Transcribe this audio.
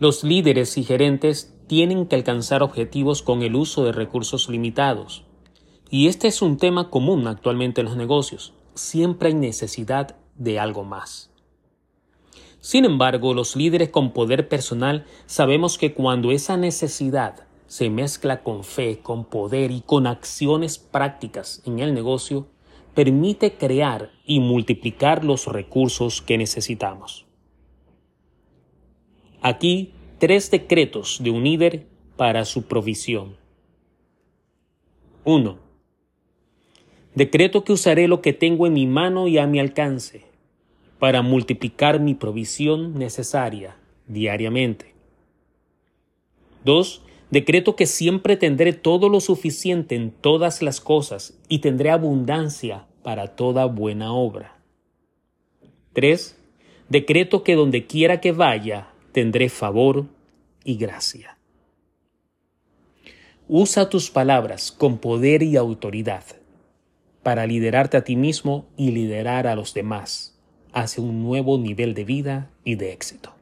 Los líderes y gerentes tienen que alcanzar objetivos con el uso de recursos limitados. Y este es un tema común actualmente en los negocios. Siempre hay necesidad de algo más. Sin embargo, los líderes con poder personal sabemos que cuando esa necesidad se mezcla con fe, con poder y con acciones prácticas en el negocio, permite crear y multiplicar los recursos que necesitamos. Aquí tres decretos de un líder para su provisión. 1. Decreto que usaré lo que tengo en mi mano y a mi alcance para multiplicar mi provisión necesaria diariamente. 2. Decreto que siempre tendré todo lo suficiente en todas las cosas y tendré abundancia para toda buena obra. 3. Decreto que donde quiera que vaya tendré favor y gracia. Usa tus palabras con poder y autoridad para liderarte a ti mismo y liderar a los demás hacia un nuevo nivel de vida y de éxito.